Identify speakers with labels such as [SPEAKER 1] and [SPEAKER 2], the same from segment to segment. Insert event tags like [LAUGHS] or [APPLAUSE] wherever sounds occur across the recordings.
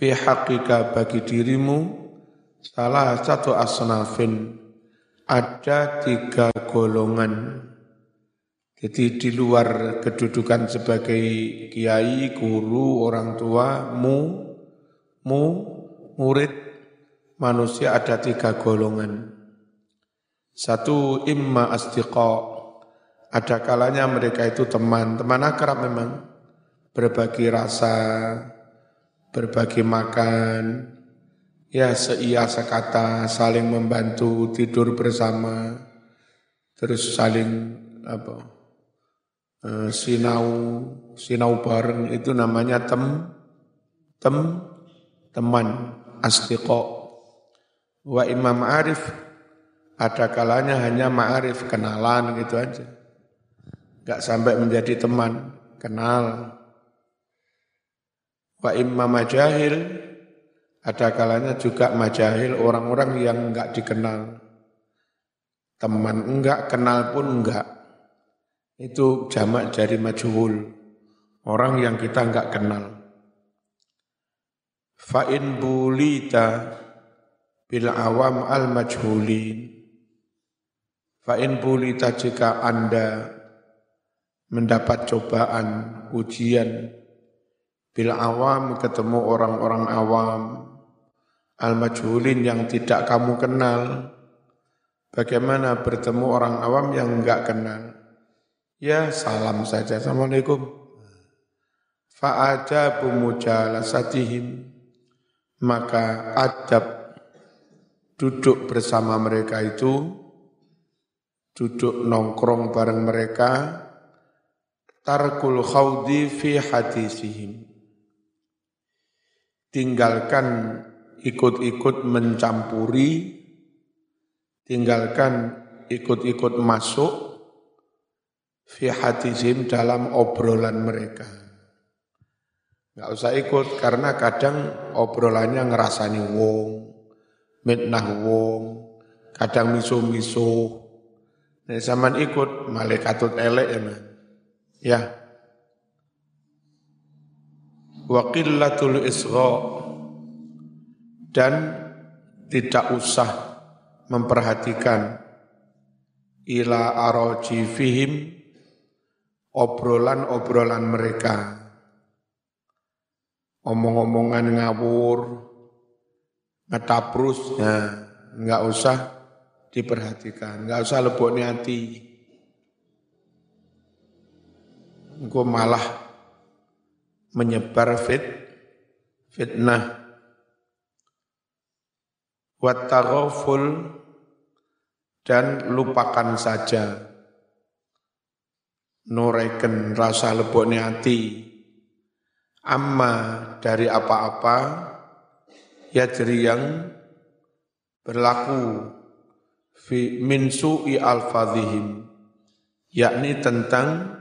[SPEAKER 1] fi haqqika bagi dirimu salah satu asnafin ada tiga golongan. Jadi di luar kedudukan sebagai kiai, guru, orang tua, mu, mu, murid, manusia ada tiga golongan. Satu imma astiqa, ada kalanya mereka itu teman, teman akrab memang, berbagi rasa, berbagi makan, ya seia sekata, saling membantu, tidur bersama, terus saling apa Eh, sinau sinau bareng itu namanya tem tem teman astiqo wa imam arif ada kalanya hanya ma'arif kenalan gitu aja. Nggak sampai menjadi teman kenal wa imam majahil ada kalanya juga majahil orang-orang yang enggak dikenal teman enggak kenal pun enggak itu jamak dari majhul. Orang yang kita enggak kenal. Fa'in bulita bil awam al majhulin. Fa'in bulita jika Anda mendapat cobaan, ujian, bil awam ketemu orang-orang awam, al majhulin yang tidak kamu kenal, bagaimana bertemu orang awam yang enggak kenal. Ya salam saja. Assalamualaikum. Fa'ajabu mujalasatihim. Maka adab duduk bersama mereka itu, duduk nongkrong bareng mereka, tarkul khawdi fi hadisihim. Tinggalkan ikut-ikut mencampuri, tinggalkan ikut-ikut masuk, fi hadizim dalam obrolan mereka. Nggak usah ikut karena kadang obrolannya ngerasani wong, mitnah wong, kadang miso-miso. Nek zaman ikut malaikatut elek ya. Ya. Wa qillatul isgha dan tidak usah memperhatikan ila araji fihim obrolan-obrolan mereka. Omong-omongan ngawur, ngetaprus, nah, nggak usah diperhatikan, nggak usah lebok hati. Engkau malah menyebar fit, fitnah. Wattaghaful dan lupakan saja. Nureken rasa lebokne hati amma dari apa-apa ya jadi yang berlaku fi min su'i alfadhihim yakni tentang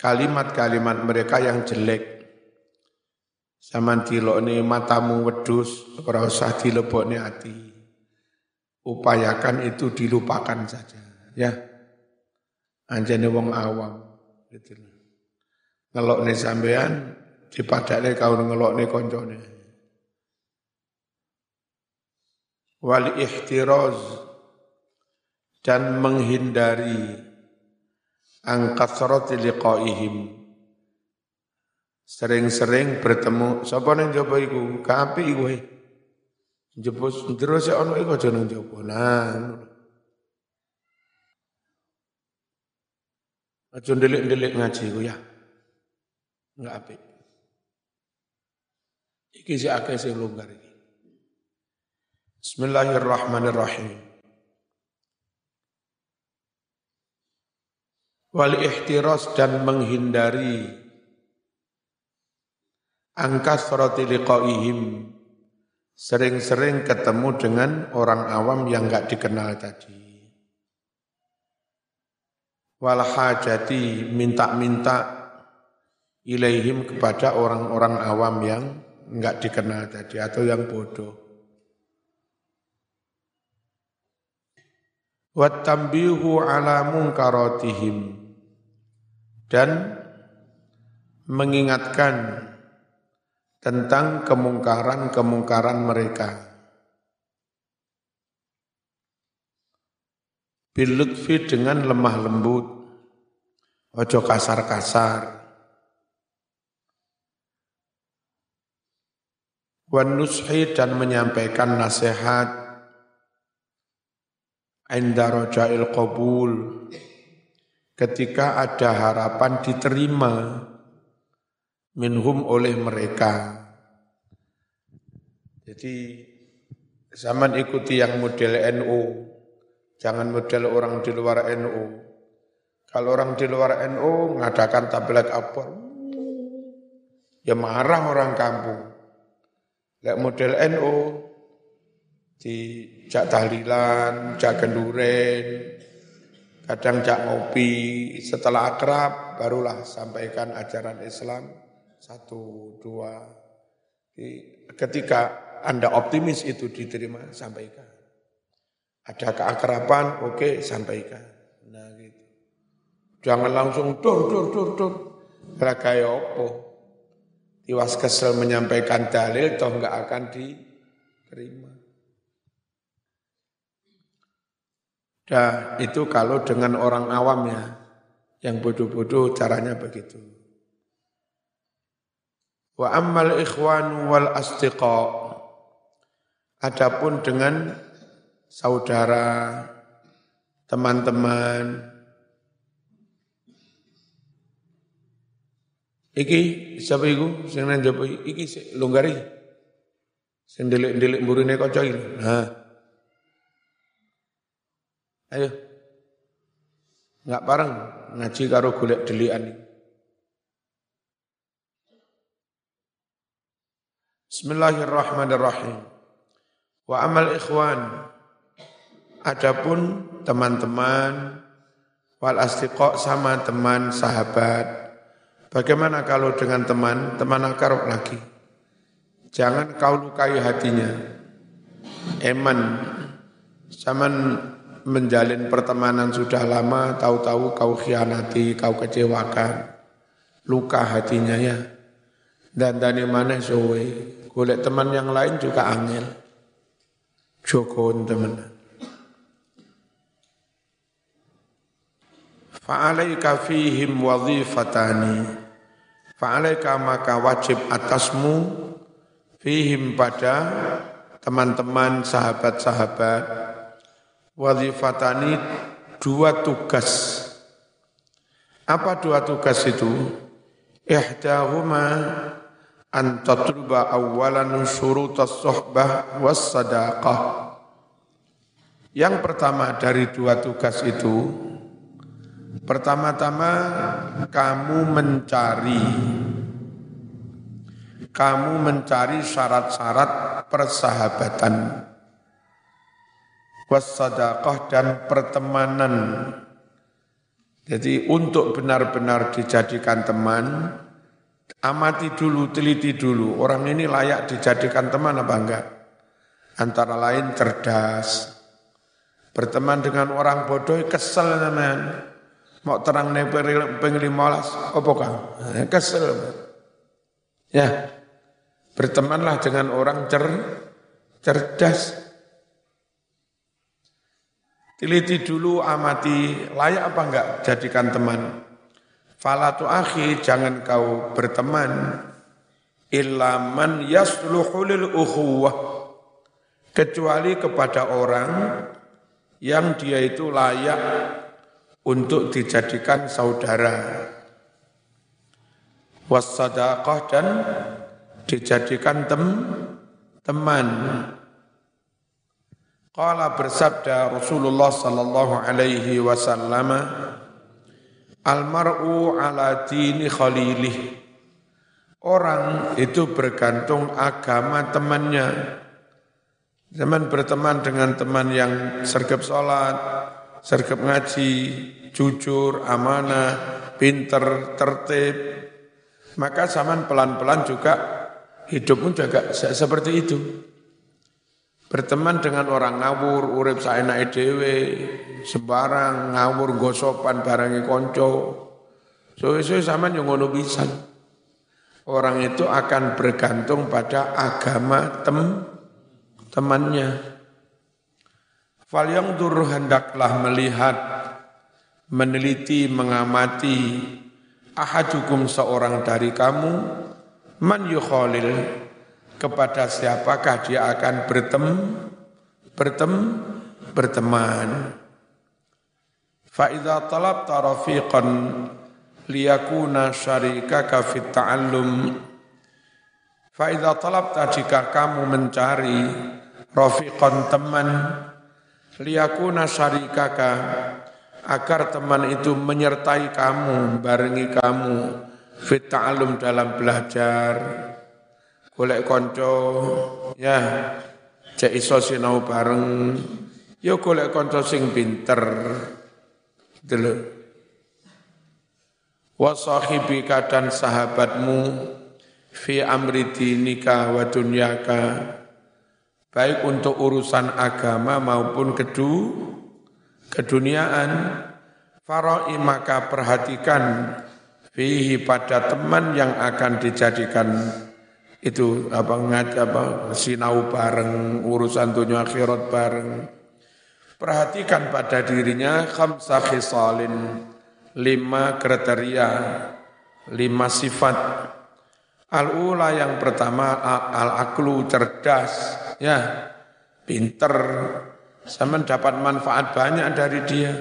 [SPEAKER 1] kalimat-kalimat mereka yang jelek Zaman dilokne matamu wedus, ora usah dilebokne hati. Upayakan itu dilupakan saja, ya anjane wong awam gitu nih sampean dipadakne kau nih koncone. Wal ihtiraz dan menghindari angkasrati liqaihim sering-sering bertemu sapa nang jaba iku kapi kowe jebus terus ono iku aja nang jaba nah Aja ndelik-ndelik ngaji ku ya. Enggak apik. Iki si akeh sing longgar iki. Bismillahirrahmanirrahim. Wal ihtiras dan menghindari angka surati liqaihim. Sering-sering ketemu dengan orang awam yang enggak dikenal tadi. Wal hajati minta-minta ilaihim kepada orang-orang awam yang enggak dikenal tadi atau yang bodoh. Wattambihu ala munkaratihim. Dan mengingatkan tentang kemungkaran-kemungkaran mereka. Bilutfi dengan lemah lembut, ojo kasar-kasar. Wan nushi dan menyampaikan nasihat Inda rojail qabul ketika ada harapan diterima minhum oleh mereka. Jadi zaman ikuti yang model NU, jangan model orang di luar NU. Kalau orang di luar NU mengadakan tablet apa, ya marah orang kampung. Lek model NU di jak tahlilan, jak kenduren, kadang jak ngopi, setelah akrab barulah sampaikan ajaran Islam satu, dua. Ketika Anda optimis itu diterima, sampaikan. Ada keakraban, oke, okay, sampaikan. Nah gitu. Jangan langsung dur, dur, dur, dur. Ragai opo. Tiwas kesel menyampaikan dalil, toh enggak akan diterima. Dah itu kalau dengan orang awam ya, yang bodoh-bodoh caranya begitu. Wa ammal ikhwan wal astiqa. Adapun dengan saudara, teman-teman, Iki siapa iku sing nang jaba iki longgari. Sing delik-delik mburine kanca iki. Ha. Ayo. Enggak bareng ngaji karo golek delian iki. Bismillahirrahmanirrahim. Wa amal ikhwan. Adapun teman-teman wal astiqa sama teman sahabat. Bagaimana kalau dengan teman, teman akar lagi? Jangan kau lukai hatinya. Eman, zaman menjalin pertemanan sudah lama, tahu-tahu kau khianati, kau kecewakan, luka hatinya ya. Dan dari mana sowe, golek teman yang lain juga angel. Jokon teman. Fa'alaika fihim wazifatani. Fa'alaika maka wajib atasmu fihim pada teman-teman, sahabat-sahabat, wazifatani dua tugas. Apa dua tugas itu? Ihdahuma an tatluba awalan syurutas sohbah was sadaqah. Yang pertama dari dua tugas itu, pertama-tama kamu mencari kamu mencari syarat-syarat persahabatan wassadaqah dan pertemanan. Jadi untuk benar-benar dijadikan teman, amati dulu, teliti dulu, orang ini layak dijadikan teman apa enggak? Antara lain cerdas, berteman dengan orang bodoh kesel namanya. Mau terang nih pengen malas, apa kan? Kesel. Ya, bertemanlah dengan orang cer, cerdas, Teliti dulu amati layak apa enggak jadikan teman. Falatu akhi jangan kau berteman ilaman yasluhu lil ukhuwah. Kecuali kepada orang yang dia itu layak untuk dijadikan saudara. Wassadaqah dan dijadikan tem teman. Qala bersabda Rasulullah sallallahu alaihi wasallam Al-mar'u ala dini khalilih. Orang itu bergantung agama temannya. Zaman berteman dengan teman yang sergap sholat, sergap ngaji, jujur, amanah, pinter, tertib. Maka zaman pelan-pelan juga hidupmu juga seperti itu Berteman dengan orang ngawur, urip saenake dhewe, sembarang ngawur gosopan barangi konco. Suwe-suwe sampean yo ngono pisan. orang itu akan bergantung pada agama tem temannya. Fal yang hendaklah melihat, meneliti, mengamati ahadukum seorang dari kamu man yukhalil kepada siapakah dia akan bertem bertem berteman. Fa idza talabta rafiqan liyakuna syarikaka fit ta'allum Fa idza talabta jika kamu mencari rafiqan teman liyakuna syarikaka agar teman itu menyertai kamu, barengi kamu fit ta'allum dalam belajar. Golek konco ya cek iso sinau bareng ya golek konco sing pinter. Dulu. Wa sahibika dan sahabatmu fi amri dinika wa dunyaka baik untuk urusan agama maupun kedu keduniaan farai maka perhatikan fihi pada teman yang akan dijadikan itu apa ngat apa sinau bareng urusan dunia akhirat bareng. Perhatikan pada dirinya khamsa khisalin lima kriteria lima sifat. Al-ula yang pertama al-aklu cerdas ya pinter, saya mendapat manfaat banyak dari dia.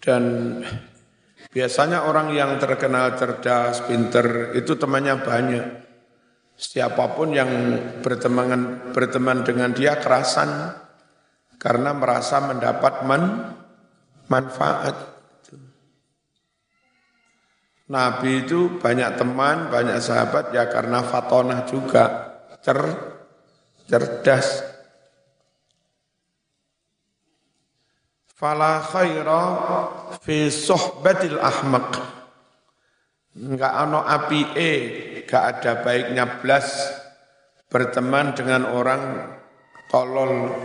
[SPEAKER 1] Dan biasanya orang yang terkenal cerdas, pinter, itu temannya banyak. Siapa pun yang berteman, berteman dengan dia kerasan karena merasa mendapat man, manfaat. Nabi itu banyak teman, banyak sahabat ya karena fatonah juga, cer, cerdas. Fala khaira fi sohbatil ahmaq. Enggak ono api e, enggak ada baiknya blas berteman dengan orang tolol,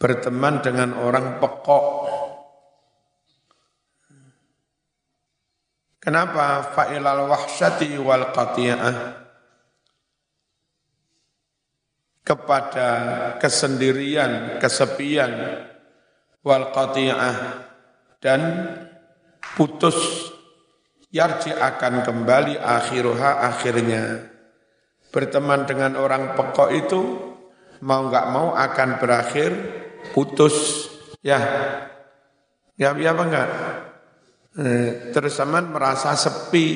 [SPEAKER 1] berteman dengan orang pekok, Kenapa? Fa'ilal wahsyati wal qati'ah. Kepada kesendirian, kesepian, wal qati'ah. Dan putus yarji akan kembali akhiruha akhirnya. Berteman dengan orang pekok itu mau nggak mau akan berakhir putus. Ya, ya, ya apa enggak? Eh, terus zaman merasa sepi,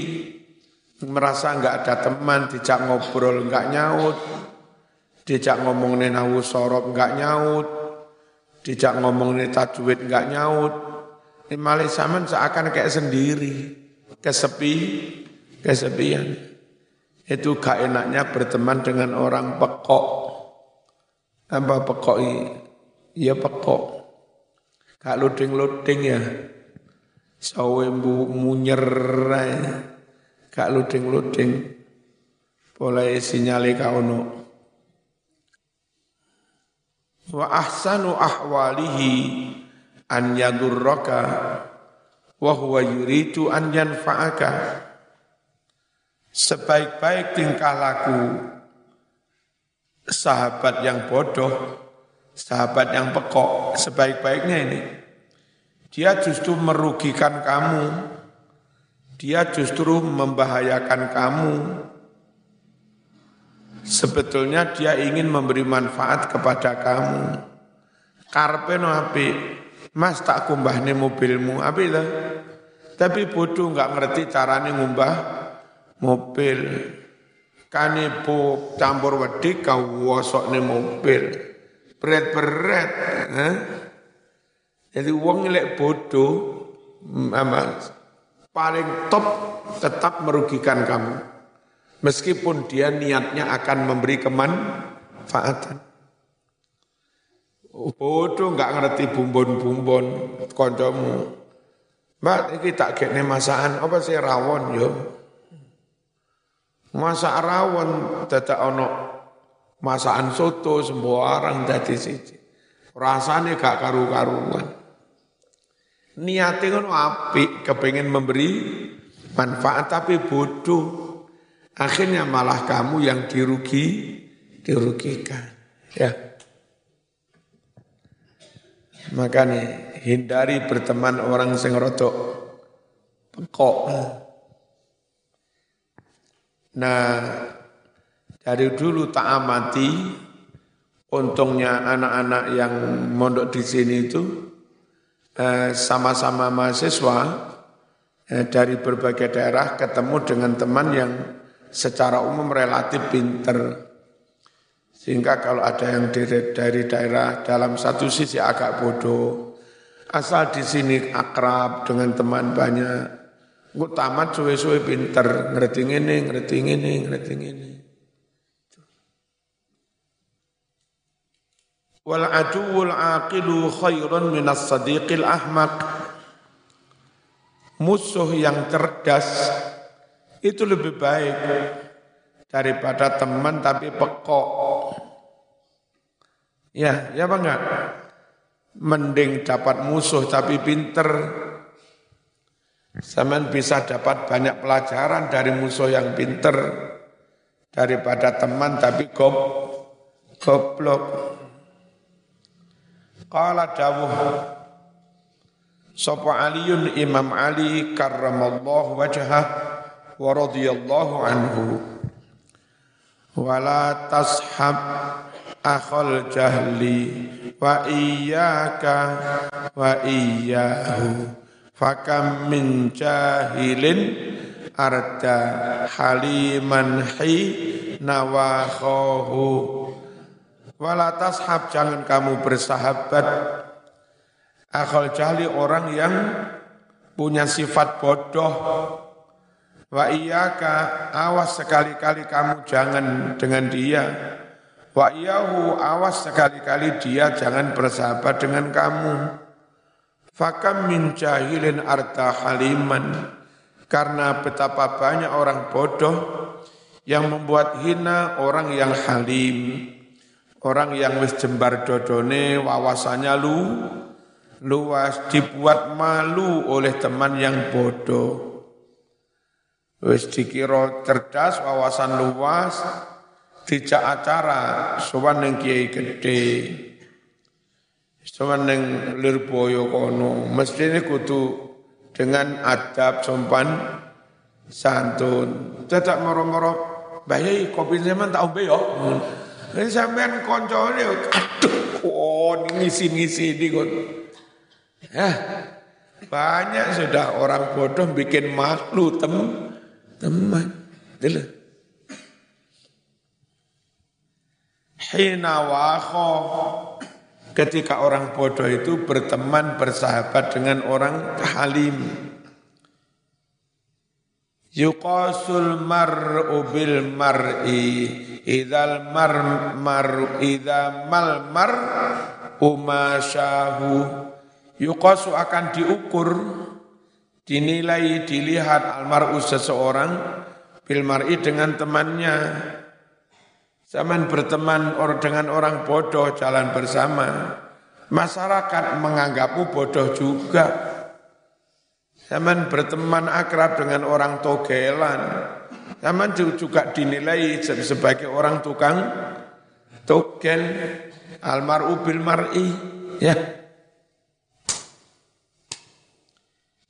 [SPEAKER 1] merasa enggak ada teman, dijak ngobrol enggak nyaut, dijak ngomong nahu sorop enggak nyaut, dijak ngomong tajwid enggak nyaut. Ini malah zaman seakan kayak sendiri, kesepi, kesepian. Itu gak enaknya berteman dengan orang pekok. Apa pekok? Iya pekok. Gak luding-luding ya. Sawe mbu munyer gak luding-luding. Boleh sinyale ka ono. Wa ahsanu ahwalihi an yadurraka wa huwa yuridu an yanfa'aka. Sebaik-baik tingkah laku sahabat yang bodoh, sahabat yang pekok, sebaik-baiknya ini dia justru merugikan kamu. Dia justru membahayakan kamu. Sebetulnya dia ingin memberi manfaat kepada kamu. Karpe no api, mas tak kumbah nih mobilmu, api lah. Tapi bodoh nggak ngerti caranya ngumbah mobil. Kani po campur wedi kau wosok nih mobil. Berat-berat. Eh? Jadi uang lek bodoh ama, paling top tetap merugikan kamu. Meskipun dia niatnya akan memberi kemanfaatan. Bodoh nggak ngerti bumbon-bumbon koncomu. Mbak, ini tak kene masakan apa sih rawon yo? Masak rawon dadak ono masakan soto semua orang dadi siji. Rasane gak karu-karuan. Niatnya ngono apik, kepengen memberi manfaat tapi bodoh. Akhirnya malah kamu yang dirugi, dirugikan. Ya. Makanya hindari berteman orang sing rodok pekok. Nah, dari dulu tak amati untungnya anak-anak yang mondok di sini itu eh, sama-sama mahasiswa eh, dari berbagai daerah ketemu dengan teman yang secara umum relatif pinter. Sehingga kalau ada yang dari, dari daerah dalam satu sisi agak bodoh, asal di sini akrab dengan teman banyak, gue tamat suwe-suwe pinter, ngerti ini, ngerti ini, ngerti ini. Wal aduwul aqilu khairun minas sadiqil ahmak. Musuh yang cerdas itu lebih baik daripada teman tapi pekok. Ya, ya apa enggak? Mending dapat musuh tapi pinter. Zaman bisa dapat banyak pelajaran dari musuh yang pinter daripada teman tapi gob, goblok. Qala dawuh Sapa Aliun Imam Ali karramallahu wajhah wa radhiyallahu anhu. Wala tashab akhal jahli wa iyyaka wa iyyahu. Fakam min jahilin arda haliman hi nawakhahu. Wala tashab jangan kamu bersahabat. Akhal jahli orang yang punya sifat bodoh Wa iyaka awas sekali-kali kamu jangan dengan dia. Wa iyahu awas sekali-kali dia jangan bersahabat dengan kamu. Fakam min jahilin arta haliman. Karena betapa banyak orang bodoh yang membuat hina orang yang halim. Orang yang wis jembar dodone wawasannya lu luas dibuat malu oleh teman yang bodoh. Wis dikira cerdas, wawasan luas, dijak acara, sowan ning kiai gede. Sowan ning Lirboyo kono, mestine kudu dengan adab sopan santun. Tidak moro-moro, bayi kopi zaman tak ombe yo. Ini sampean koncone, aduh, oh ngisi-ngisi di kon. Ya, banyak sudah orang bodoh bikin malu tem teman. Dulu. Hina wakho ketika orang bodoh itu berteman bersahabat dengan orang halim. Yuqasul mar'u bil mar'i idzal mar mar idza mal mar umasyahu yuqasu akan diukur dinilai, dilihat almarhum seseorang bil mar'i dengan temannya. Zaman berteman or dengan orang bodoh jalan bersama, masyarakat menganggapmu bodoh juga. Zaman berteman akrab dengan orang togelan, zaman juga dinilai sebagai orang tukang togel almaru bil mar'i ya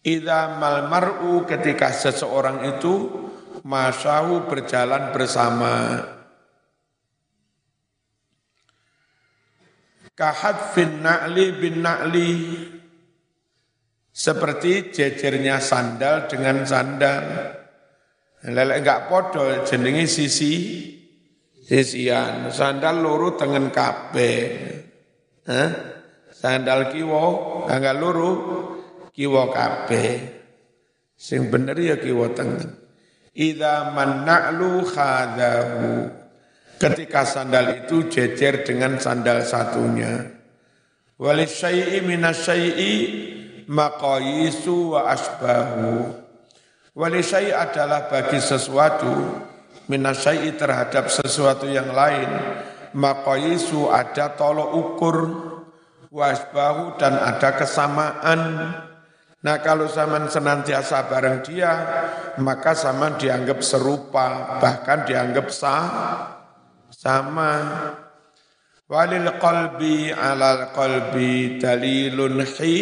[SPEAKER 1] Idza mal mar'u ketika seseorang itu masyahu berjalan bersama. Kahadfin na'li bin na'li. Seperti jejernya sandal dengan sandal. Lelek enggak podo jenenge sisi sisian. Sandal loro tengen kape sandal kiwo enggak loro kiwa kabeh. Sing bener ya kiwa tengen. Idza manna'lu khadahu. Ketika sandal itu jejer dengan sandal satunya. Walisyai'i minasyai'i maqayisu wa asbahu. Walisyai adalah bagi sesuatu minasyai'i terhadap sesuatu yang lain. Maqayisu ada tolok ukur wasbahu dan ada kesamaan Nah kalau zaman senantiasa bareng dia, maka zaman dianggap serupa, bahkan dianggap sah, sama. Walil qalbi alal qalbi dalilun hi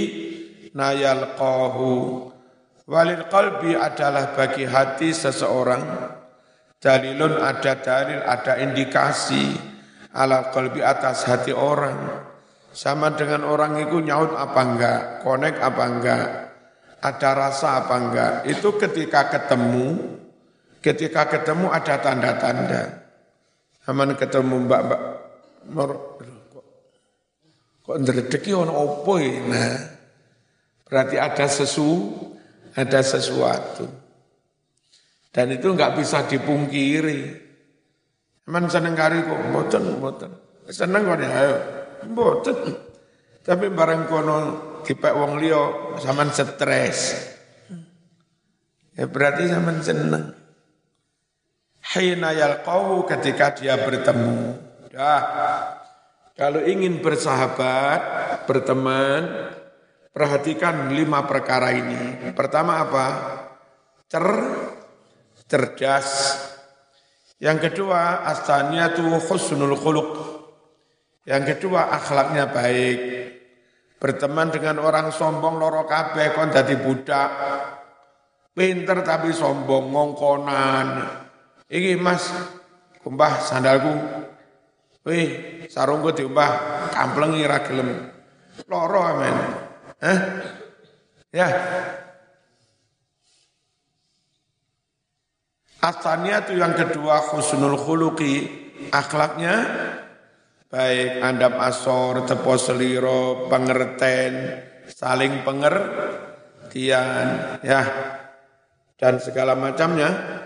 [SPEAKER 1] nayalqahu. Walil qalbi adalah bagi hati seseorang dalilun ada dalil, ada indikasi alal qalbi atas hati orang. Sama dengan orang itu nyaut apa enggak, konek apa enggak, ada rasa apa enggak. Itu ketika ketemu, ketika ketemu ada tanda-tanda. Aman ketemu mbak-mbak, kok, kok ndredeki ono opo Nah, berarti ada sesu, ada sesuatu. Dan itu enggak bisa dipungkiri. Aman seneng kari kok, mboten, mboten. Seneng kok ya, ayo. Mboten. Tapi barang kono dipek wong liya sampean stres. Ya berarti sampean seneng. Hina yalqau ketika dia bertemu. Dah. Kalau ingin bersahabat, berteman, perhatikan lima perkara ini. Pertama apa? Cer, cerdas. Yang kedua, asalnya tuh husnul khuluq. Yang kedua, akhlaknya baik. Berteman dengan orang sombong loro kabeh kon dadi budak. Pinter tapi sombong ngongkonan. Iki Mas, kumbah sandalku. Wih, sarungku diumbah kampleng ira gelem. Loro amen. Hah? Ya. Asalnya itu yang kedua khusnul khuluqi, akhlaknya baik andap asor, tepo seliro, pengerten, saling pengertian, ya, dan segala macamnya.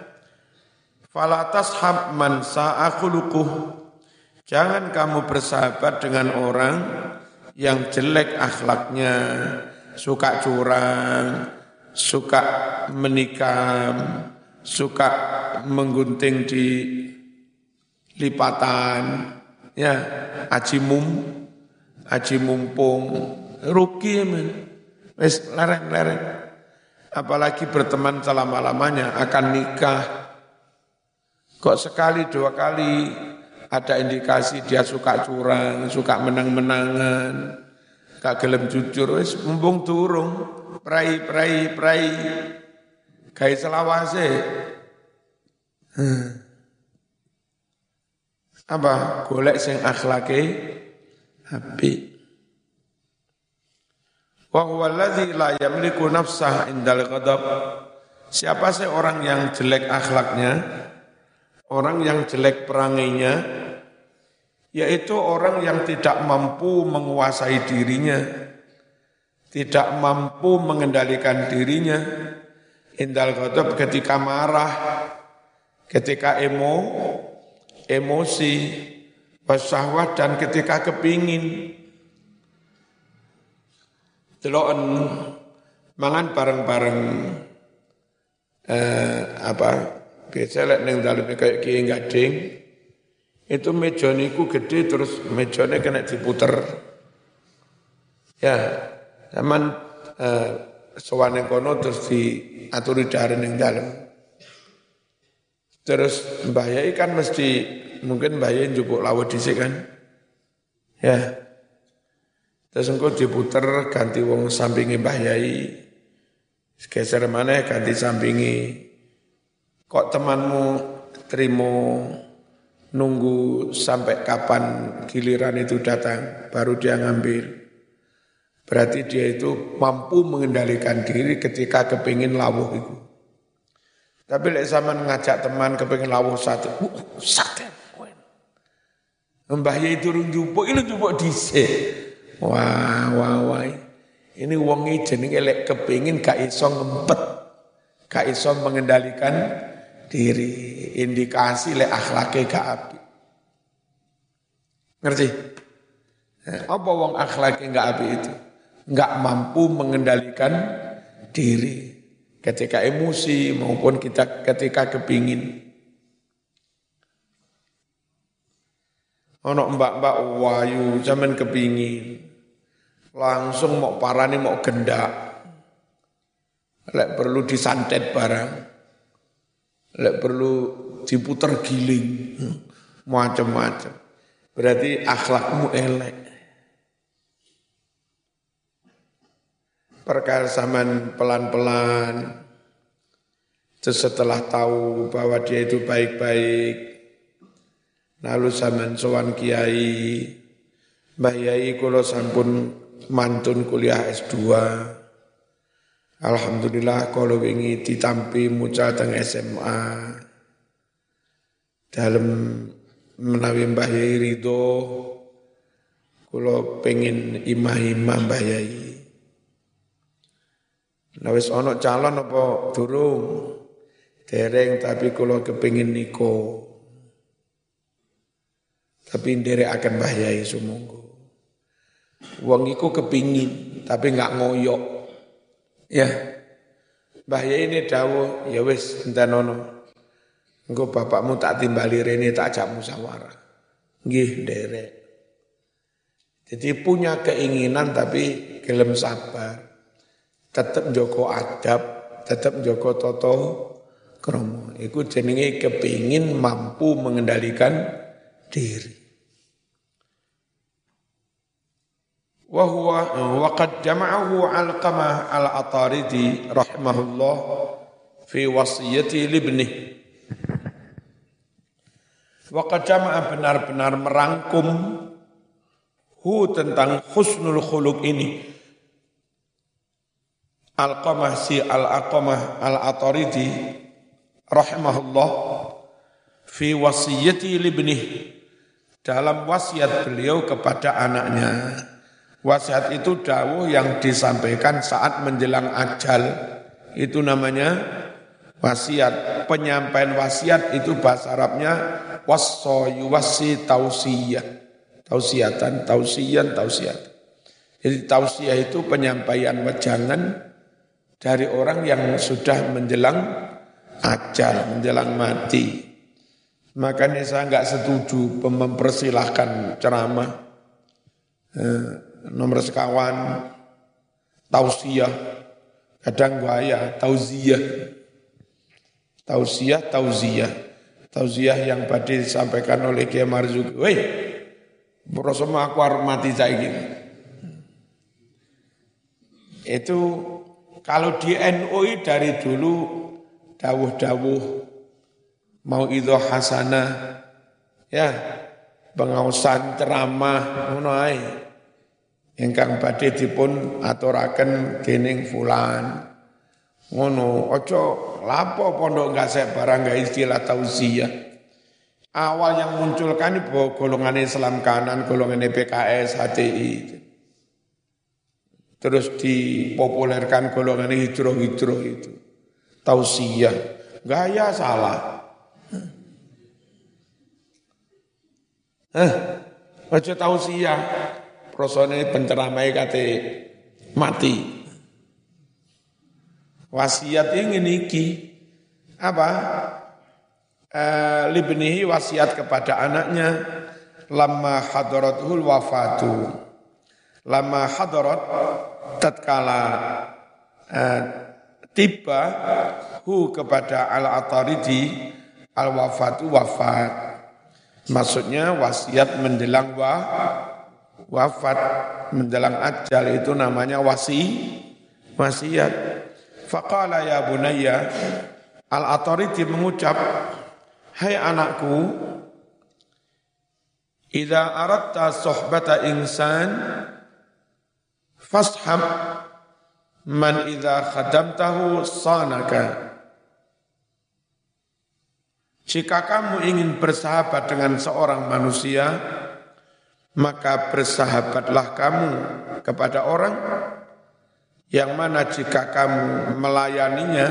[SPEAKER 1] Falatas hab man sa'akhulukuh. Jangan kamu bersahabat dengan orang yang jelek akhlaknya, suka curang, suka menikam, suka menggunting di lipatan, ya aji mum aji mumpung rugi men. Wis lereng-lereng. Apalagi berteman selama-lamanya akan nikah. Kok sekali dua kali ada indikasi dia suka curang suka menang-menangan gak gelem jujur. Wis mumpung turung prai prai prai. Gawe selawase. Hmm apa? Golek sing akhlake api wa huwa alladzi la yamliku nafsah indal ghadab. Siapa sih orang yang jelek akhlaknya? Orang yang jelek perangainya? Yaitu orang yang tidak mampu menguasai dirinya. Tidak mampu mengendalikan dirinya. Indal ghadab ketika marah ketika emo emosi, pesawat dan ketika kepingin. Deloken mangan bareng-bareng eh, apa biasa lek ning daleme kayak kiai gading. Itu meja niku gede terus mejane kena diputer. Ya zaman eh, sowane kono terus diaturi dari ning dalem Terus Mbah Yai kan mesti mungkin Mbah Yai njupuk lawet dhisik kan. Ya. Terus engko diputer ganti wong sampingi Mbah Yai. Geser mana ganti sampingi. Kok temanmu terima nunggu sampai kapan giliran itu datang baru dia ngambil. Berarti dia itu mampu mengendalikan diri ketika kepingin lawuh itu. Tapi lek zaman ngajak teman kepengen lawuh satu, uh, sate. Mbah Yai turun jupuk, ini jupuk dhisik. Wah, wah, wah. Ini wongi jenenge lek kepingin gak iso ngempet. Gak iso mengendalikan diri. Indikasi lek akhlaknya gak api. Ngerti? Apa wong akhlaknya gak api itu? Gak mampu mengendalikan diri ketika emosi maupun kita ketika kepingin. Ono mbak-mbak wayu zaman kepingin langsung mau parani mau gendak lek perlu disantet barang, lek perlu diputer giling, macam-macam. Berarti akhlakmu elek. Perkara zaman pelan-pelan, setelah tahu bahwa dia itu baik-baik, lalu zaman sowan kiai, Mbah Yai kula sampun mantun kuliah S2. Alhamdulillah kalau wingi ditampi mucal teng SMA. Dalam menawi Mbah Yai ridho kula pengin imah-imah Mbah Yai. Nah wis ana calon apa durung? Dereng tapi kula kepengin niko. Tapi nderek akan Mbah Yai sumunggu. Wong iku kepingin tapi nggak ngoyok. Ya. Mbah Yai ini dawuh, ya wis entenono. Engko bapakmu tak timbali rene tak ajak musyawarah. Nggih. Jadi punya keinginan tapi gelem sabar. Tetap joko adab, tetap joko toto kromo. Iku jenenge kepingin mampu mengendalikan diri. wa huwa wa qad jama'ahu alqamah al-ataridi rahimahullah fi wasiyati libni wa qad jama'a benar-benar merangkum hu tentang husnul khuluq ini Al-Qamah si Al-Aqamah Al-Ataridi rahimahullah fi wasiyati libnih dalam wasiat beliau kepada anaknya Wasiat itu dawuh yang disampaikan saat menjelang ajal. Itu namanya wasiat. Penyampaian wasiat itu bahasa Arabnya wasso yuwasi tausiyah. Tausiatan, tausiyan, tausiat. Jadi tausiah itu penyampaian wejangan dari orang yang sudah menjelang ajal, menjelang mati. Makanya saya nggak setuju mempersilahkan ceramah. Eh, nomor sekawan, tausiah, kadang gaya, tauziah, tausiah, tauziah, tauziah yang tadi disampaikan oleh Kiai Marzuki. Weh, Rasulullah aku hormati saya gini. Itu kalau di NUI dari dulu dawuh-dawuh mau itu hasanah ya pengausan ceramah ngono ingkang badhe dipun aturaken dening fulan. Ngono, aja lapo pondok gasek barang gak istilah tauziyah. Awal yang munculkan itu golongan Islam kanan, golongan PKS, HTI. Terus dipopulerkan golongan hijrah-hijrah itu. Tausiyah. Gaya salah. Eh, aja tausiyah prosone penceramai kate mati. Wasiat ini iki apa? E, libnihi wasiat kepada anaknya lama hadaratul wafatu. Lama hadarat tatkala e, tiba hu kepada al-ataridi al-wafatu wafat. Maksudnya wasiat menjelang wa wafat menjelang ajal itu namanya wasi wasiat. Faqala ya bunayya Al-Atariti mengucap Hai anakku Idza aratta sohbata insan fashab man idza khadamtahu sanaka Jika kamu ingin bersahabat dengan seorang manusia, maka bersahabatlah kamu kepada orang yang mana jika kamu melayaninya,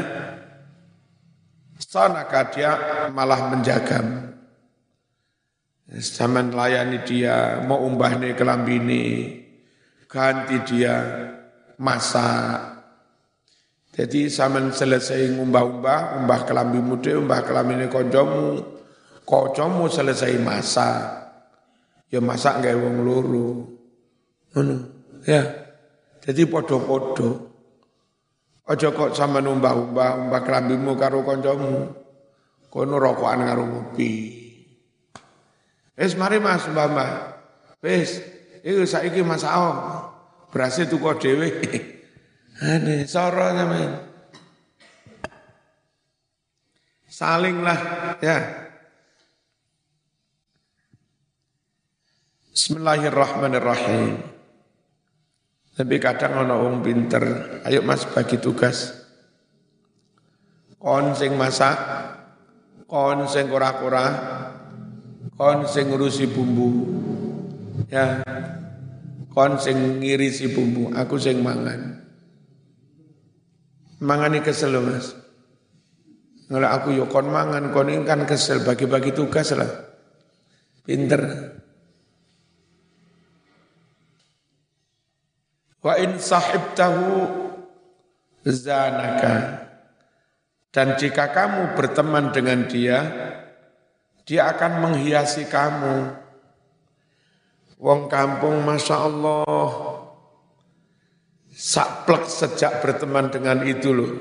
[SPEAKER 1] sanakah dia malah menjagamu. Zaman layani dia, mau umbah nih kelambini, ganti dia masak. Jadi zaman selesai ngumbah-umbah, umbah kelambi muda, umbah kelambi koncomu, koncomu selesai masak ya masak gawe wong loro. Ngono. Ya. Jadi podo-podo. Aja kok sama numbah-umbah umbah kelambimu karo kancamu. Kono rokokan karo ngopi. Wis mari Mas Mbak. Wis, iku saiki Mas Ao. Berhasil tuku dhewe. Ane soro sampean. Salinglah ya. Bismillahirrahmanirrahim. Tapi kadang ana wong pinter, ayo Mas bagi tugas. Kon sing masak, kon sing kura-kura, kon sing ngurusi bumbu. Ya. Kon sing ngirisi bumbu, aku sing mangan. Mangani kesel loh, Mas. Kalau aku yo kon mangan, kon kan kesel bagi-bagi tugas lah. Pinter. Wa in sahibtahu zanaka. Dan jika kamu berteman dengan dia, dia akan menghiasi kamu. Wong kampung Masya Allah, saklek sejak berteman dengan itu loh.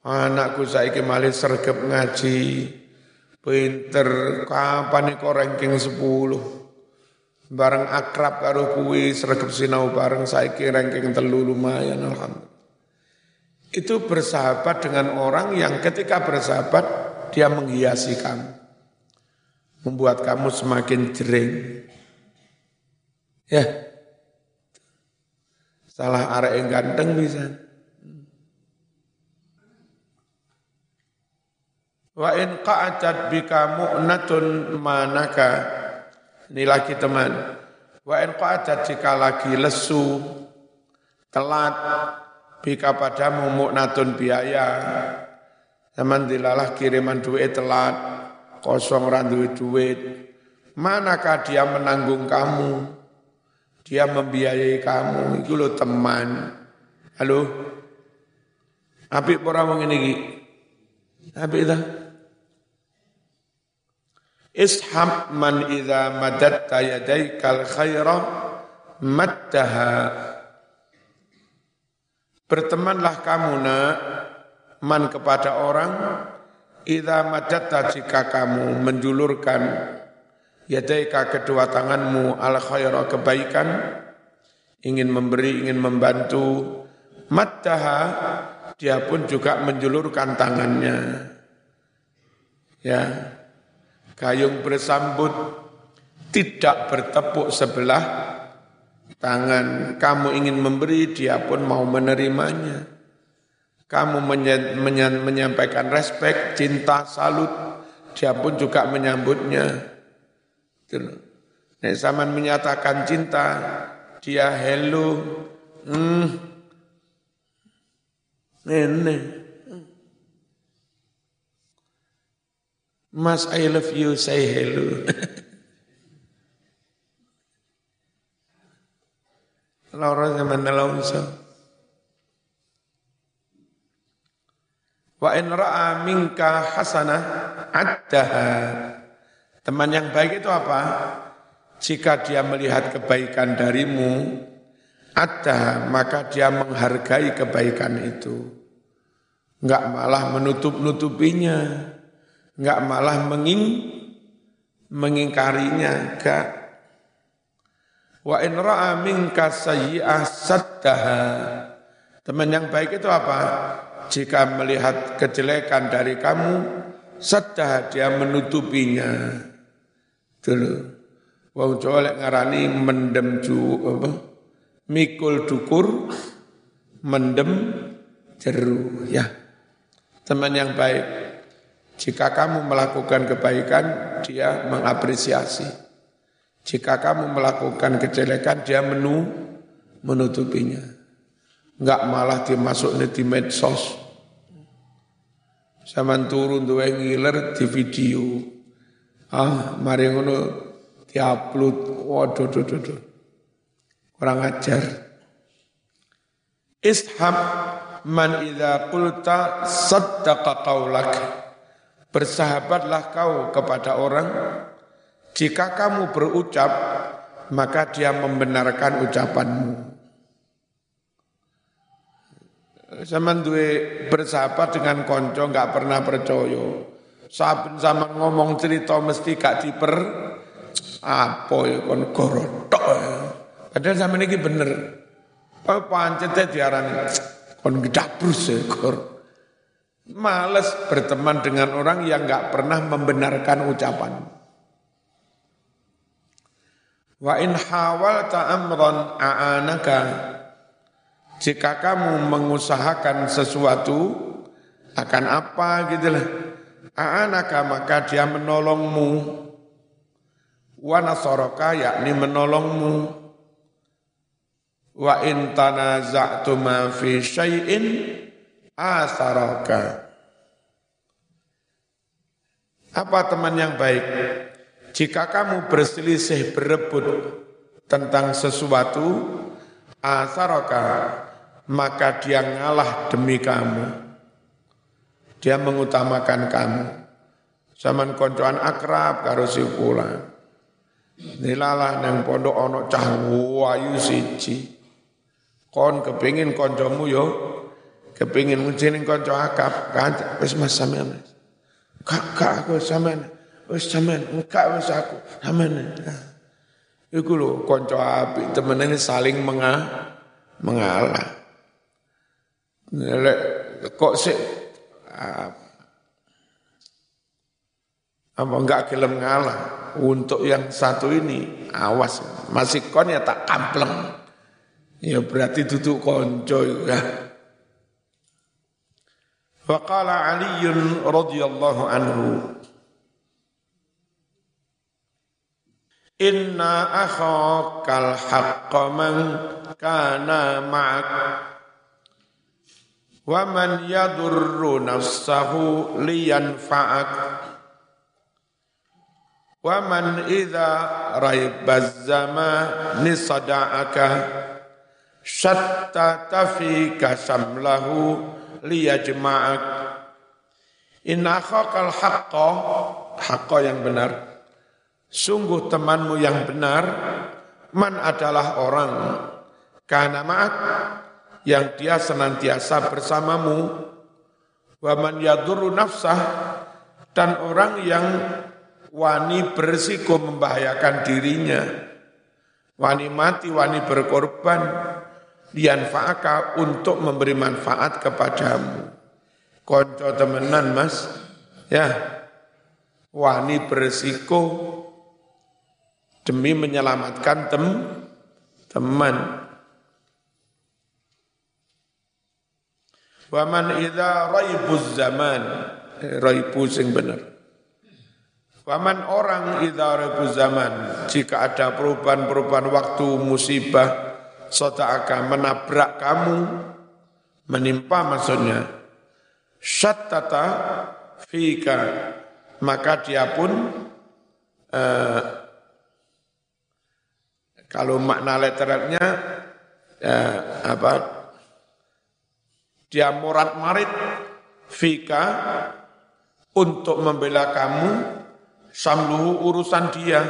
[SPEAKER 1] Anakku saiki malih sergap ngaji, pinter, kapan kok ranking 10 bareng akrab karo kuwi sregep sinau bareng saiki ranking telu lumayan alhamdulillah. Itu bersahabat dengan orang yang ketika bersahabat dia menghiasi kamu. Membuat kamu semakin jering. Ya. Salah arek yang ganteng bisa. Wa in qa'adat bika mu'natun manaka ini lagi teman. Wa in qa'adat jika lagi lesu, telat, bika padamu mu'natun biaya. Zaman dilalah kiriman duit telat, kosong randu duit. Manakah dia menanggung kamu? Dia membiayai kamu. Itu lo teman. Halo? Apik orang wong ini Apik dah. Ishab man idza madatta yadaikal khaira maddaha. Bertemanlah kamu nak man kepada orang idza madatta jika kamu menjulurkan yadaika kedua tanganmu al khaira kebaikan ingin memberi ingin membantu maddaha dia pun juga menjulurkan tangannya ya gayung bersambut tidak bertepuk sebelah tangan. Kamu ingin memberi, dia pun mau menerimanya. Kamu menyampaikan respek, cinta, salut, dia pun juga menyambutnya. Nek zaman menyatakan cinta, dia hello, hmm, nenek. Mas, I love you, say hello. [LAUGHS] Laura zaman Alonso. Wa in ra'a minka hasanah addaha. Teman yang baik itu apa? Jika dia melihat kebaikan darimu, ada maka dia menghargai kebaikan itu. Enggak malah menutup-nutupinya. Enggak malah menging mengingkarinya. Enggak wa in ra'a minka sayyi'ah saddaha. Teman yang baik itu apa? Jika melihat kejelekan dari kamu saddah dia menutupinya dulu wong Jawa ngarani mendem ju apa mikul dukur mendem jeru ya teman yang baik jika kamu melakukan kebaikan, dia mengapresiasi. Jika kamu melakukan kejelekan, dia menu, menutupinya. Enggak malah dimasuk di medsos. Zaman turun tuh ngiler di video. Ah, mari ngono diupload. Waduh, duh, duh, duh. Kurang ajar. Ishab man idza qulta saddaqa qaulak. Bersahabatlah kau kepada orang, jika kamu berucap, maka dia membenarkan ucapanmu. Zaman duwe bersahabat dengan konco nggak pernah percaya. Saben zaman ngomong cerita mesti gak diper apa ya kon gorotok. Ya. Padahal zaman ini bener. Oh, pancetnya diarani kon gedabrus ya kor. Males berteman dengan orang yang nggak pernah membenarkan ucapan. Wa in hawalta amran a'anaka jika kamu mengusahakan sesuatu akan apa gitu lah A'anaka maka dia menolongmu. Wa nasaraka yakni menolongmu. Wa in tanaza'tuma fi syai'in asaraka. Apa teman yang baik? Jika kamu berselisih berebut tentang sesuatu, asaraka, maka dia ngalah demi kamu dia mengutamakan kamu. Zaman koncoan akrab karo si kula. Nilalah nang pondok ana cah wayu siji. Kon kepingin koncomu yo kepingin nguncing konco akap kan wis mas sampean. Kak kak aku sampean. Wis sampean, enggak wis aku sampean. Iku lho kanca apik temenane saling menga, mengalah. Nek kok sik apa enggak gelem ngalah? Untuk yang satu ini awas. Masih kon ya tak kampleng. Ya berarti duduk konco ya. Faqala Ali radhiyallahu anhu. Inna akhakal haqqa man kana ma'ak wa man yadurru nafsahu liyanfa'ak. Wa man idza raibaz zamani sada'aka shattata fika samlahu liyajma'ak. Inna khaqal haqqa. Haqqa yang benar. Sungguh temanmu yang benar. Man adalah orang. Karena ma'ak yang dia senantiasa bersamamu. Wa man yadurru nafsah dan orang yang wani bersiko membahayakan dirinya. Wani mati wani berkorban dianfaaka untuk memberi manfaat kepadamu. Konco temenan mas. Ya. Wani bersiko demi menyelamatkan tem teman Wa man idza raibuz zaman raibu sing bener. Waman orang idza raibuz zaman jika ada perubahan-perubahan waktu musibah akan menabrak kamu menimpa maksudnya syattata fika maka dia pun eh, kalau makna letternya eh, apa dia morat marit fika untuk membela kamu samluhu urusan dia.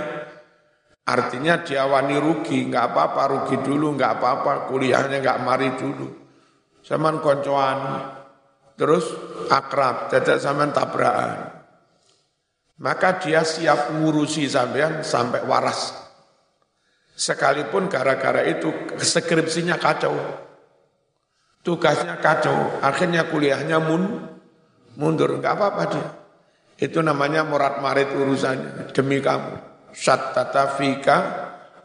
[SPEAKER 1] Artinya dia wani rugi, nggak apa-apa rugi dulu, nggak apa-apa kuliahnya nggak mari dulu. Zaman koncoan, terus akrab, tidak zaman tabrakan. Maka dia siap ngurusi sampean sampai waras. Sekalipun gara-gara itu skripsinya kacau tugasnya kacau, akhirnya kuliahnya mun, mundur, enggak apa-apa dia. Itu namanya morat marit urusannya demi kamu. Sattata fika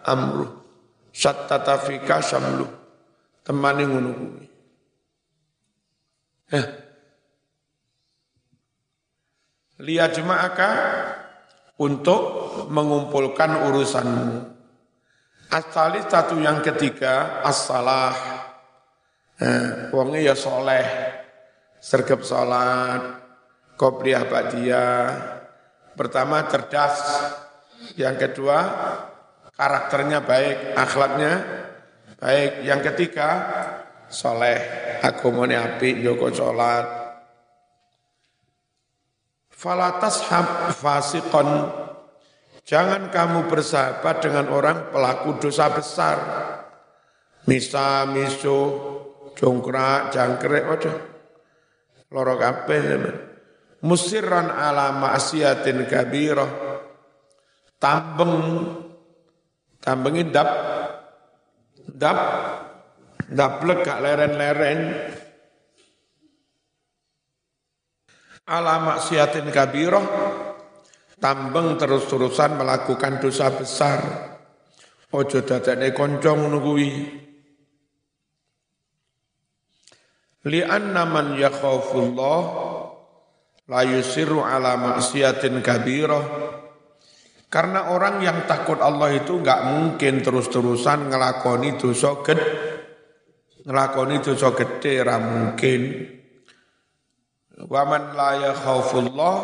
[SPEAKER 1] amruh. Sattata fika samluh. Temani kuwi. Eh. Lihat jemaaka untuk mengumpulkan urusanmu. Asali satu yang ketiga, as-salah Eh, wonge ya soleh, sergap salat, qobliyah ba'diyah. Pertama cerdas, yang kedua karakternya baik, akhlaknya baik. Yang ketiga soleh, agamane apik, joko salat. Falatas hab fasikon, jangan kamu bersahabat dengan orang pelaku dosa besar. Misa, miso, jongkrak, jangkrik, waduh. Loro kabeh. Musirran ala ma'siyatin kabirah. Tambeng. Tambengin dap. Dap. Daplek gak leren-leren. Ala maksiatin kabirah. Tambeng terus-terusan melakukan dosa besar. Ojo dadane kanca ngono kuwi li anna man yakhafullah la yusiru ala maksiatin kabirah karena orang yang takut Allah itu enggak mungkin terus-terusan ngelakoni dosa gede ngelakoni dosa gede ra mungkin Wa man la yakhafullah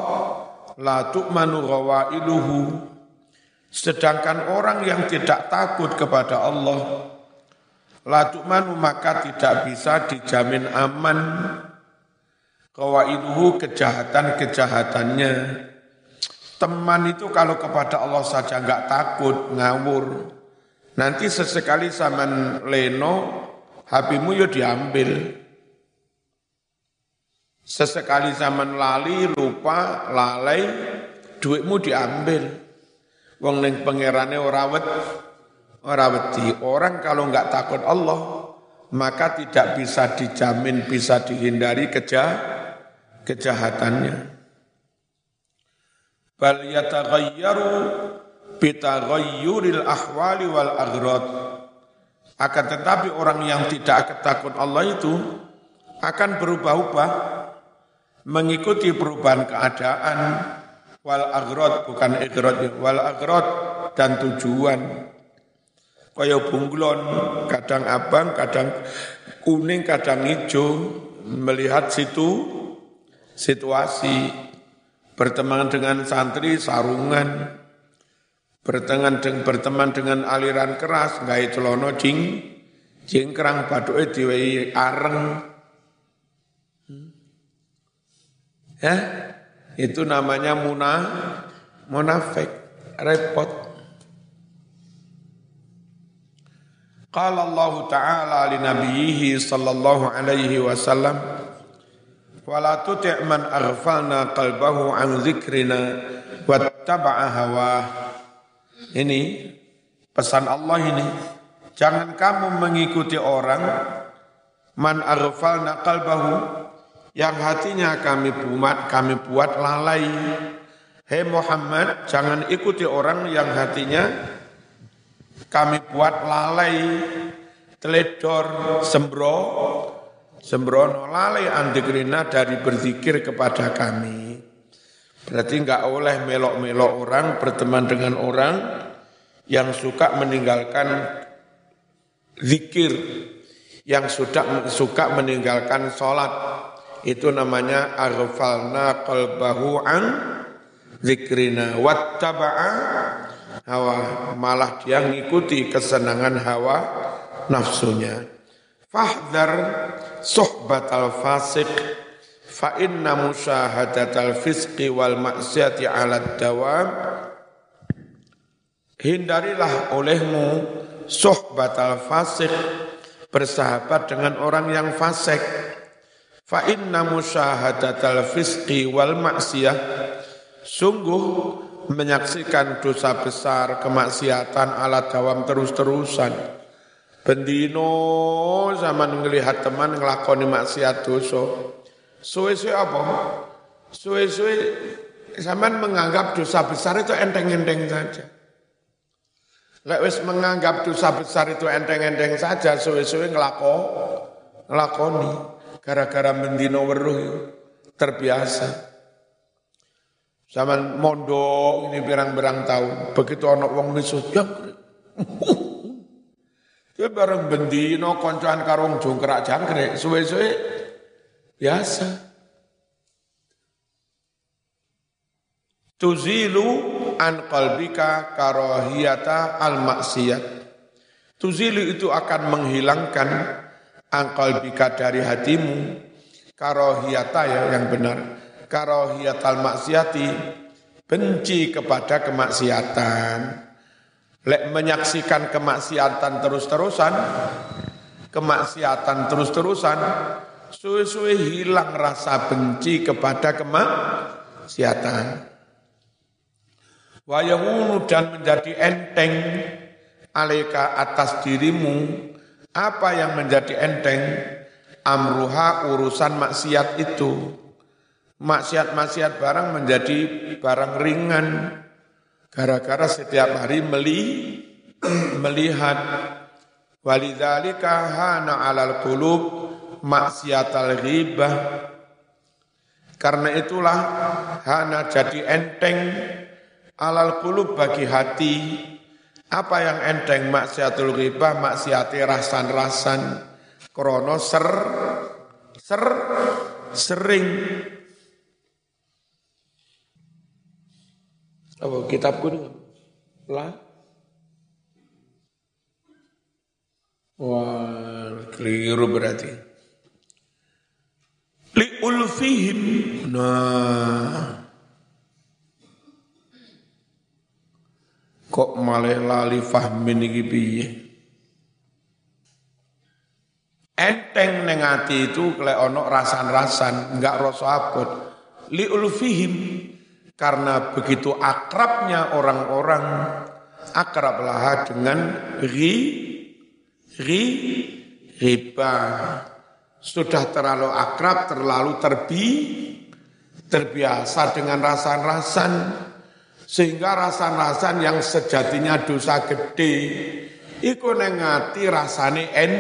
[SPEAKER 1] la tu'manu ghawailuhu. Sedangkan orang yang tidak takut kepada Allah la tu'manu maka tidak bisa dijamin aman ghawailuhu kejahatan-kejahatannya. Teman itu kalau kepada Allah saja enggak takut, ngawur. Nanti sesekali sama leno, HPmu ya diambil. Sesekali zaman lali, lupa, lalai, duitmu diambil. Wong ning pangerane ora wet, ora wedi. Orang kalau enggak takut Allah, maka tidak bisa dijamin, bisa dihindari keja, kejahatannya. Bal yataghayyaru bitaghayyuril ahwali wal aghrad. Akan tetapi orang yang tidak ketakut Allah itu akan berubah-ubah mengikuti perubahan keadaan wal agrod bukan agrod wal agrod dan tujuan kaya bunglon kadang abang kadang kuning kadang hijau melihat situ situasi berteman dengan santri sarungan berteman dengan berteman dengan aliran keras nggak celono jing jingkrang baduke diwehi areng Ya, itu namanya muna, munafik, repot. Qala Allah Ta'ala li nabiyhi sallallahu alaihi wasallam wala tuti' man aghfalna qalbahu an dzikrina wattaba'a hawa. Ini pesan Allah ini. Jangan kamu mengikuti orang man aghfalna qalbahu yang hatinya kami buat kami buat lalai. Hei Muhammad, jangan ikuti orang yang hatinya kami buat lalai, teledor, sembro, sembrono, lalai antikrina dari berzikir kepada kami. Berarti enggak oleh melok-melok orang, berteman dengan orang yang suka meninggalkan zikir, yang sudah suka meninggalkan sholat, itu namanya aghfalna qalbahu an zikrina wattaba'a hawa malah dia ngikuti kesenangan hawa nafsunya. Fahdar suhbatal fasik fa inna musyahadatal fisqi wal maksiati ala dawam hindarilah olehmu suhbatal fasik bersahabat dengan orang yang fasik. Fa inna musyahadatal fisqi wal maksiyah sungguh menyaksikan dosa besar kemaksiatan ala dawam terus-terusan. Bendino zaman ngelihat teman ngelakoni maksiat dosa. Suwe-suwe apa? Suwe-suwe zaman menganggap dosa besar itu enteng-enteng saja. Lek wis menganggap dosa besar itu enteng-enteng saja, suwe-suwe ngelako, ngelakoni gara-gara mendino weruh terbiasa. Zaman mondok ini berang-berang tahun, begitu anak wong misus, ya Itu bareng bendino koncoan karung jongkrak jangkrik, suwe-suwe biasa. Tuzilu an qalbika karahiyata al maksiyat. Tuzilu itu akan menghilangkan angkal bika dari hatimu. Karohiyata ya yang benar karohiyatal maksiati benci kepada kemaksiatan. Lek menyaksikan kemaksiatan terus-terusan kemaksiatan terus-terusan, suwe-suwe hilang rasa benci kepada kemaksiatan. Wayahunu dan menjadi enteng aleka atas dirimu apa yang menjadi enteng? Amruha urusan maksiat itu maksiat-maksiat barang menjadi barang ringan. Gara-gara setiap hari meli melihat. Walidzalika hana alal qulub maksiatal ghibah. Karena itulah hana jadi enteng alal qulub bagi hati. Apa yang enteng? Maksiatul ghibah maksiati rasan-rasan. Krono ser ser sering Apa kitabku dengan lah? Wah, keliru berarti. Li ulfihim. Nah. Kok malah lali fahmin iki piye? Enteng neng ati itu klek ono rasan-rasan, enggak rasa abot. Li ulfihim karena begitu akrabnya orang-orang akrablah dengan ri ri riba. Sudah terlalu akrab terlalu terbi terbiasa dengan rasan-rasan. Sehingga rasan-rasan yang sejatinya dosa gede iku nengati rasane en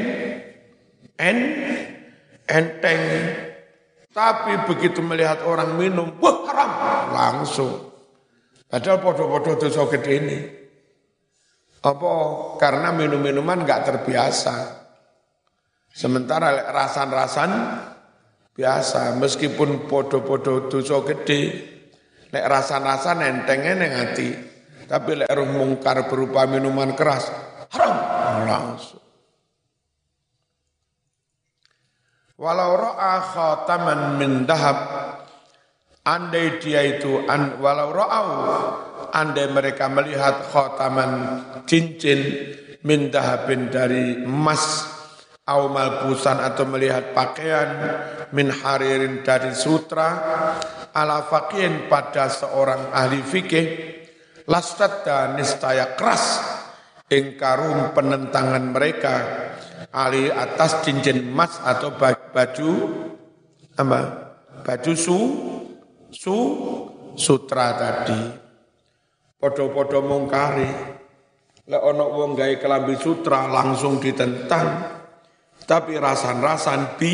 [SPEAKER 1] en enteng tapi begitu melihat orang minum, wah haram, langsung. Padahal podo-podo dosa gede ini. Apa? Karena minum-minuman nggak terbiasa. Sementara rasan-rasan biasa, meskipun podo-podo dosa gede, lek rasan-rasan entengnya neng hati. Tapi lek roh mungkar berupa minuman keras, haram, langsung. Walau ro'a khataman min dahab, andai dia itu, an, walau ro'au, andai mereka melihat khataman cincin min dahabin dari emas, au malbusan atau melihat pakaian min haririn dari sutra, ala faqihin pada seorang ahli fikih, dan nistaya keras ingkarum penentangan mereka ali atas cincin emas atau baju apa? Baju su su sutra tadi. Podo-podo mungkari. Lek ono wong gawe kelambi sutra langsung ditentang. Tapi rasan-rasan bi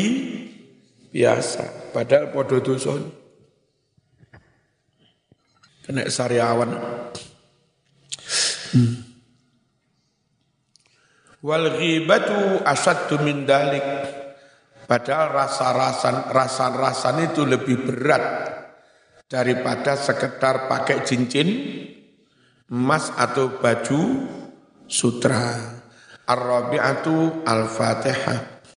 [SPEAKER 1] biasa. Padahal podo dusun. Kena sariawan. Hmm. Wal ghibatu asaddu min dalik. Padahal rasa-rasan rasa-rasan itu lebih berat daripada sekedar pakai cincin emas atau baju sutra. Ar-Rabi'atu Al-Fatihah.